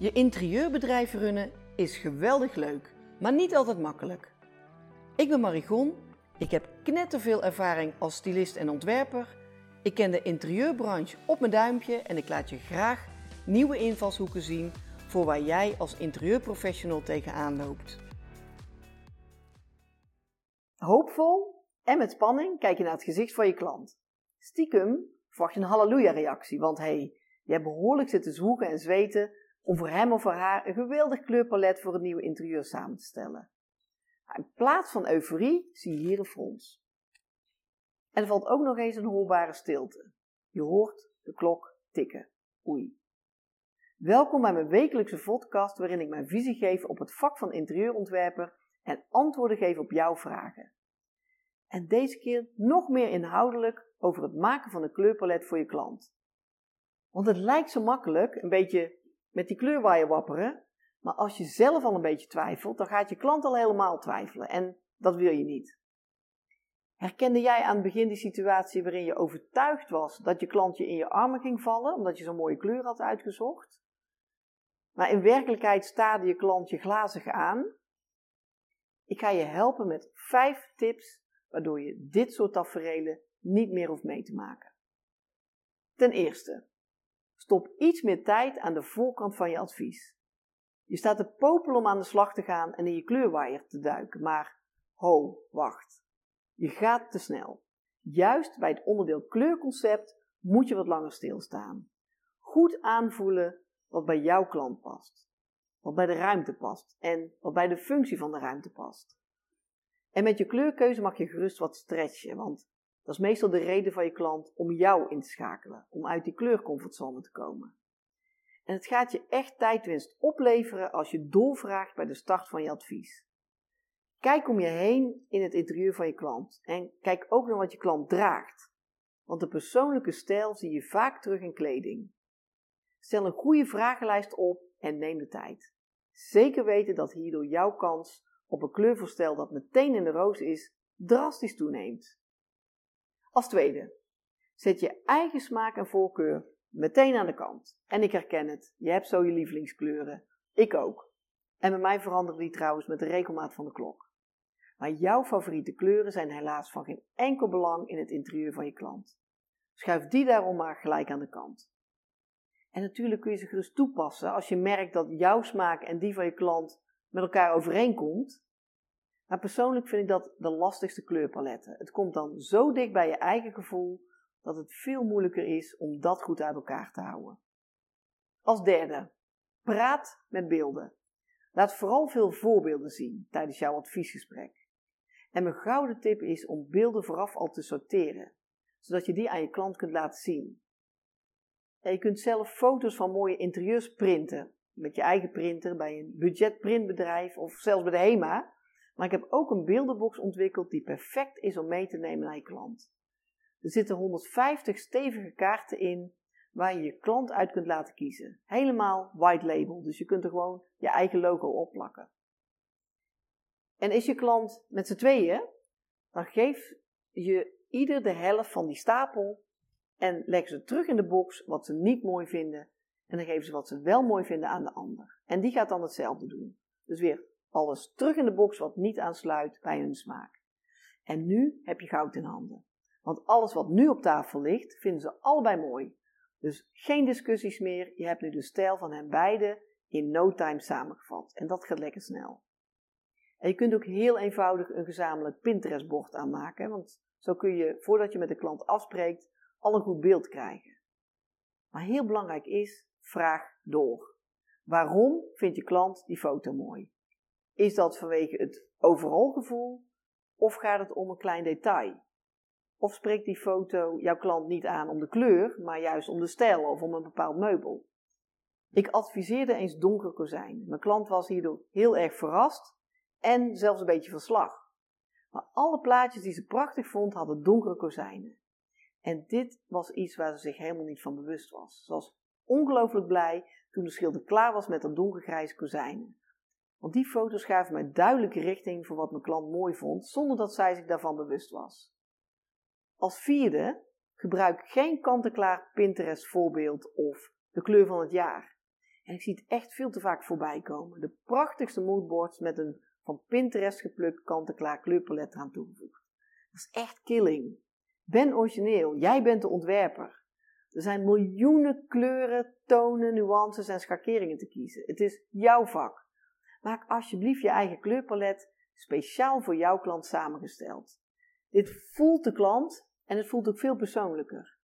Je interieurbedrijf runnen is geweldig leuk, maar niet altijd makkelijk. Ik ben Marigon, ik heb knetterveel ervaring als stylist en ontwerper. Ik ken de interieurbranche op mijn duimpje en ik laat je graag nieuwe invalshoeken zien voor waar jij als interieurprofessional tegenaan loopt. Hoopvol en met spanning kijk je naar het gezicht van je klant. Stiekem verwacht je een halleluja-reactie, want hé, hey, je hebt behoorlijk zitten zwoegen en zweten om voor hem of voor haar een geweldig kleurpalet voor het nieuwe interieur samen te stellen. In plaats van euforie zie je hier een frons. En er valt ook nog eens een hoorbare stilte. Je hoort de klok tikken. Oei. Welkom bij mijn wekelijkse podcast waarin ik mijn visie geef op het vak van interieurontwerper en antwoorden geef op jouw vragen. En deze keer nog meer inhoudelijk over het maken van een kleurpalet voor je klant. Want het lijkt zo makkelijk, een beetje met die kleurwaaier wapperen, maar als je zelf al een beetje twijfelt, dan gaat je klant al helemaal twijfelen en dat wil je niet. Herkende jij aan het begin die situatie waarin je overtuigd was dat je klant je in je armen ging vallen omdat je zo'n mooie kleur had uitgezocht? Maar in werkelijkheid staarde je klant je glazig aan. Ik ga je helpen met vijf tips waardoor je dit soort taferelen niet meer hoeft mee te maken. Ten eerste, stop iets meer tijd aan de voorkant van je advies. Je staat te popelen om aan de slag te gaan en in je kleurwaaier te duiken, maar ho, wacht. Je gaat te snel. Juist bij het onderdeel kleurconcept moet je wat langer stilstaan. Goed aanvoelen wat bij jouw klant past, wat bij de ruimte past en wat bij de functie van de ruimte past. En met je kleurkeuze mag je gerust wat stretchen, want dat is meestal de reden van je klant om jou in te schakelen, om uit die kleurcomfortzone te komen. En het gaat je echt tijdwinst opleveren als je doorvraagt bij de start van je advies. Kijk om je heen in het interieur van je klant en kijk ook naar wat je klant draagt. Want de persoonlijke stijl zie je vaak terug in kleding. Stel een goede vragenlijst op en neem de tijd. Zeker weten dat hierdoor jouw kans op een kleurvoorstel dat meteen in de roos is, drastisch toeneemt. Als tweede, zet je eigen smaak en voorkeur meteen aan de kant. En ik herken het, je hebt zo je lievelingskleuren. Ik ook. En bij mij veranderen die trouwens met de regelmaat van de klok. Maar jouw favoriete kleuren zijn helaas van geen enkel belang in het interieur van je klant. Schuif die daarom maar gelijk aan de kant. En natuurlijk kun je ze gerust toepassen als je merkt dat jouw smaak en die van je klant met elkaar overeenkomt. Maar persoonlijk vind ik dat de lastigste kleurpaletten. Het komt dan zo dicht bij je eigen gevoel dat het veel moeilijker is om dat goed uit elkaar te houden. Als derde, praat met beelden. Laat vooral veel voorbeelden zien tijdens jouw adviesgesprek. En mijn gouden tip is om beelden vooraf al te sorteren, zodat je die aan je klant kunt laten zien. je kunt zelf foto's van mooie interieurs printen, met je eigen printer bij een budgetprintbedrijf of zelfs bij de HEMA. Maar ik heb ook een beeldenbox ontwikkeld die perfect is om mee te nemen naar je klant. Er zitten 150 stevige kaarten in waar je je klant uit kunt laten kiezen. Helemaal white label, dus je kunt er gewoon je eigen logo op plakken. En is je klant met z'n tweeën, dan geef je ieder de helft van die stapel en leggen ze terug in de box wat ze niet mooi vinden. En dan geven ze wat ze wel mooi vinden aan de ander. En die gaat dan hetzelfde doen. Dus weer alles terug in de box wat niet aansluit bij hun smaak. En nu heb je goud in handen. Want alles wat nu op tafel ligt, vinden ze allebei mooi. Dus geen discussies meer. Je hebt nu de stijl van hen beiden in no time samengevat. En dat gaat lekker snel. En je kunt ook heel eenvoudig een gezamenlijk Pinterest-bord aanmaken. Want zo kun je, voordat je met de klant afspreekt, al een goed beeld krijgen. Maar heel belangrijk is, vraag door. Waarom vindt je klant die foto mooi? Is dat vanwege het overal gevoel of gaat het om een klein detail? Of spreekt die foto jouw klant niet aan om de kleur, maar juist om de stijl of om een bepaald meubel? Ik adviseerde eens donker kozijn. Mijn klant was hierdoor heel erg verrast en zelfs een beetje van. Maar alle plaatjes die ze prachtig vond hadden donkere kozijnen. En dit was iets waar ze zich helemaal niet van bewust was. Ze was ongelooflijk blij toen de schilder klaar was met de donkergrijze kozijnen. Want die foto's gaven mij duidelijke richting voor wat mijn klant mooi vond, zonder dat zij zich daarvan bewust was. Als vierde, gebruik geen kant-en-klaar Pinterest voorbeeld of de kleur van het jaar. En ik zie het echt veel te vaak voorbij komen. De prachtigste moodboards met een van Pinterest geplukt kant-en-klaar kleurpalet eraan toegevoegd. Dat is echt killing. Ben origineel, jij bent de ontwerper. Er zijn miljoenen kleuren, tonen, nuances en schakeringen te kiezen. Het is jouw vak. Maak alsjeblieft je eigen kleurpalet speciaal voor jouw klant samengesteld. Dit voelt de klant en het voelt ook veel persoonlijker.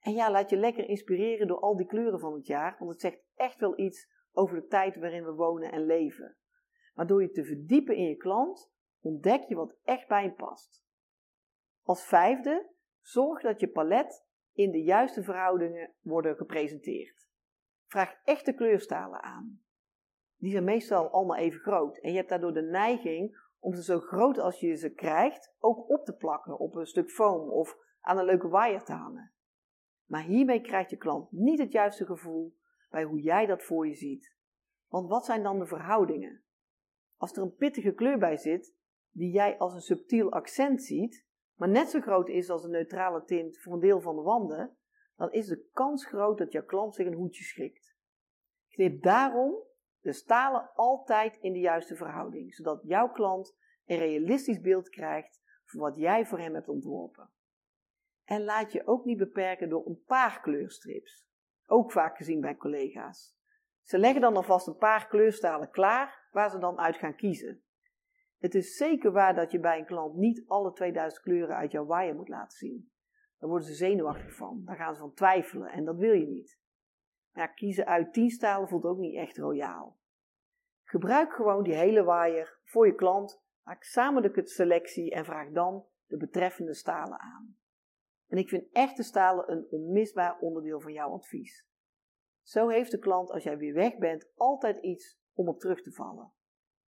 En ja, laat je lekker inspireren door al die kleuren van het jaar, want het zegt echt wel iets over de tijd waarin we wonen en leven. Maar door je te verdiepen in je klant, ontdek je wat echt bij hem past. Als vijfde, zorg dat je palet in de juiste verhoudingen worden gepresenteerd. Vraag echte kleurstalen aan. Die zijn meestal allemaal even groot en je hebt daardoor de neiging om ze zo groot als je ze krijgt ook op te plakken op een stuk foam of aan een leuke waaier te hangen. Maar hiermee krijgt je klant niet het juiste gevoel bij hoe jij dat voor je ziet. Want wat zijn dan de verhoudingen? Als er een pittige kleur bij zit, die jij als een subtiel accent ziet, maar net zo groot is als een neutrale tint voor een deel van de wanden, dan is de kans groot dat jouw klant zich een hoedje schrikt. Knip daarom de stalen altijd in de juiste verhouding, zodat jouw klant een realistisch beeld krijgt van wat jij voor hem hebt ontworpen. En laat je ook niet beperken door een paar kleurstrips, ook vaak gezien bij collega's. Ze leggen dan alvast een paar kleurstalen klaar waar ze dan uit gaan kiezen. Het is zeker waar dat je bij een klant niet alle 2000 kleuren uit jouw waaier moet laten zien. Daar worden ze zenuwachtig van, daar gaan ze van twijfelen en dat wil je niet. Ja, kiezen uit 10 stalen voelt ook niet echt royaal. Gebruik gewoon die hele waaier voor je klant, maak samen de selectie en vraag dan de betreffende stalen aan. En ik vind echte stalen een onmisbaar onderdeel van jouw advies. Zo heeft de klant als jij weer weg bent altijd iets om op terug te vallen.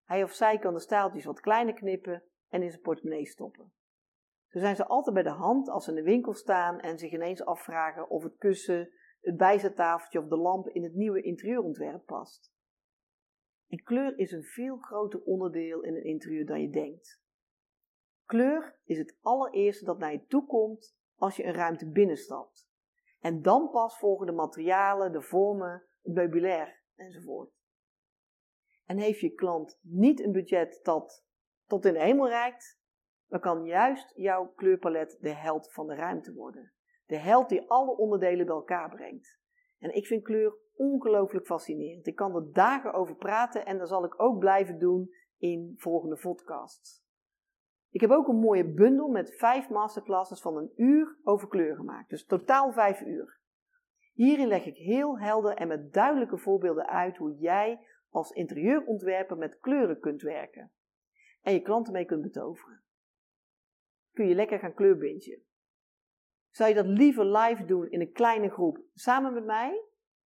Hij of zij kan de staaltjes wat kleiner knippen en in zijn portemonnee stoppen. Zo zijn ze altijd bij de hand als ze in de winkel staan en zich ineens afvragen of het kussen, het bijzettafeltje of de lamp in het nieuwe interieurontwerp past. En kleur is een veel groter onderdeel in een interieur dan je denkt. Kleur is het allereerste dat naar je toe komt als je een ruimte binnenstapt. En dan pas volgen de materialen, de vormen, het meubilair enzovoort. En heeft je klant niet een budget dat tot in de hemel reikt, dan kan juist jouw kleurpalet de held van de ruimte worden. De held die alle onderdelen bij elkaar brengt. En ik vind kleur ongelooflijk fascinerend. Ik kan er dagen over praten en dat zal ik ook blijven doen in volgende podcasts. Ik heb ook een mooie bundel met vijf masterclasses van een uur over kleur gemaakt. Dus totaal vijf uur. Hierin leg ik heel helder en met duidelijke voorbeelden uit hoe jij als interieurontwerper met kleuren kunt werken. En je klanten mee kunt betoveren. Kun je lekker gaan kleurbintje. Zou je dat liever live doen in een kleine groep samen met mij?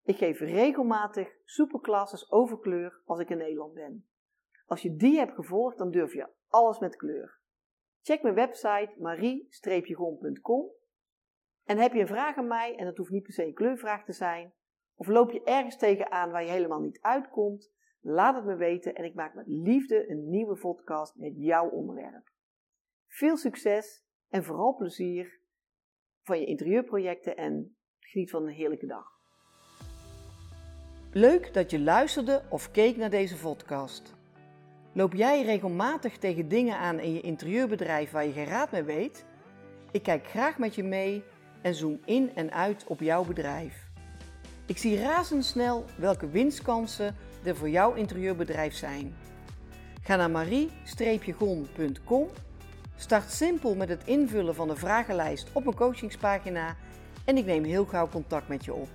Ik geef regelmatig superclasses over kleur als ik in Nederland ben. Als je die hebt gevolgd, dan durf je alles met kleur. Check mijn website marie-gon.com en heb je een vraag aan mij, en dat hoeft niet per se een kleurvraag te zijn, of loop je ergens tegenaan waar je helemaal niet uitkomt, laat het me weten en ik maak met liefde een nieuwe podcast met jouw onderwerp. Veel succes en vooral plezier van je interieurprojecten en geniet van een heerlijke dag. Leuk dat je luisterde of keek naar deze podcast. Loop jij regelmatig tegen dingen aan in je interieurbedrijf waar je geen raad mee weet? Ik kijk graag met je mee en zoom in en uit op jouw bedrijf. Ik zie razendsnel welke winstkansen er voor jouw interieurbedrijf zijn. Ga naar marie-gon.com, start simpel met het invullen van de vragenlijst op mijn coachingspagina en ik neem heel gauw contact met je op.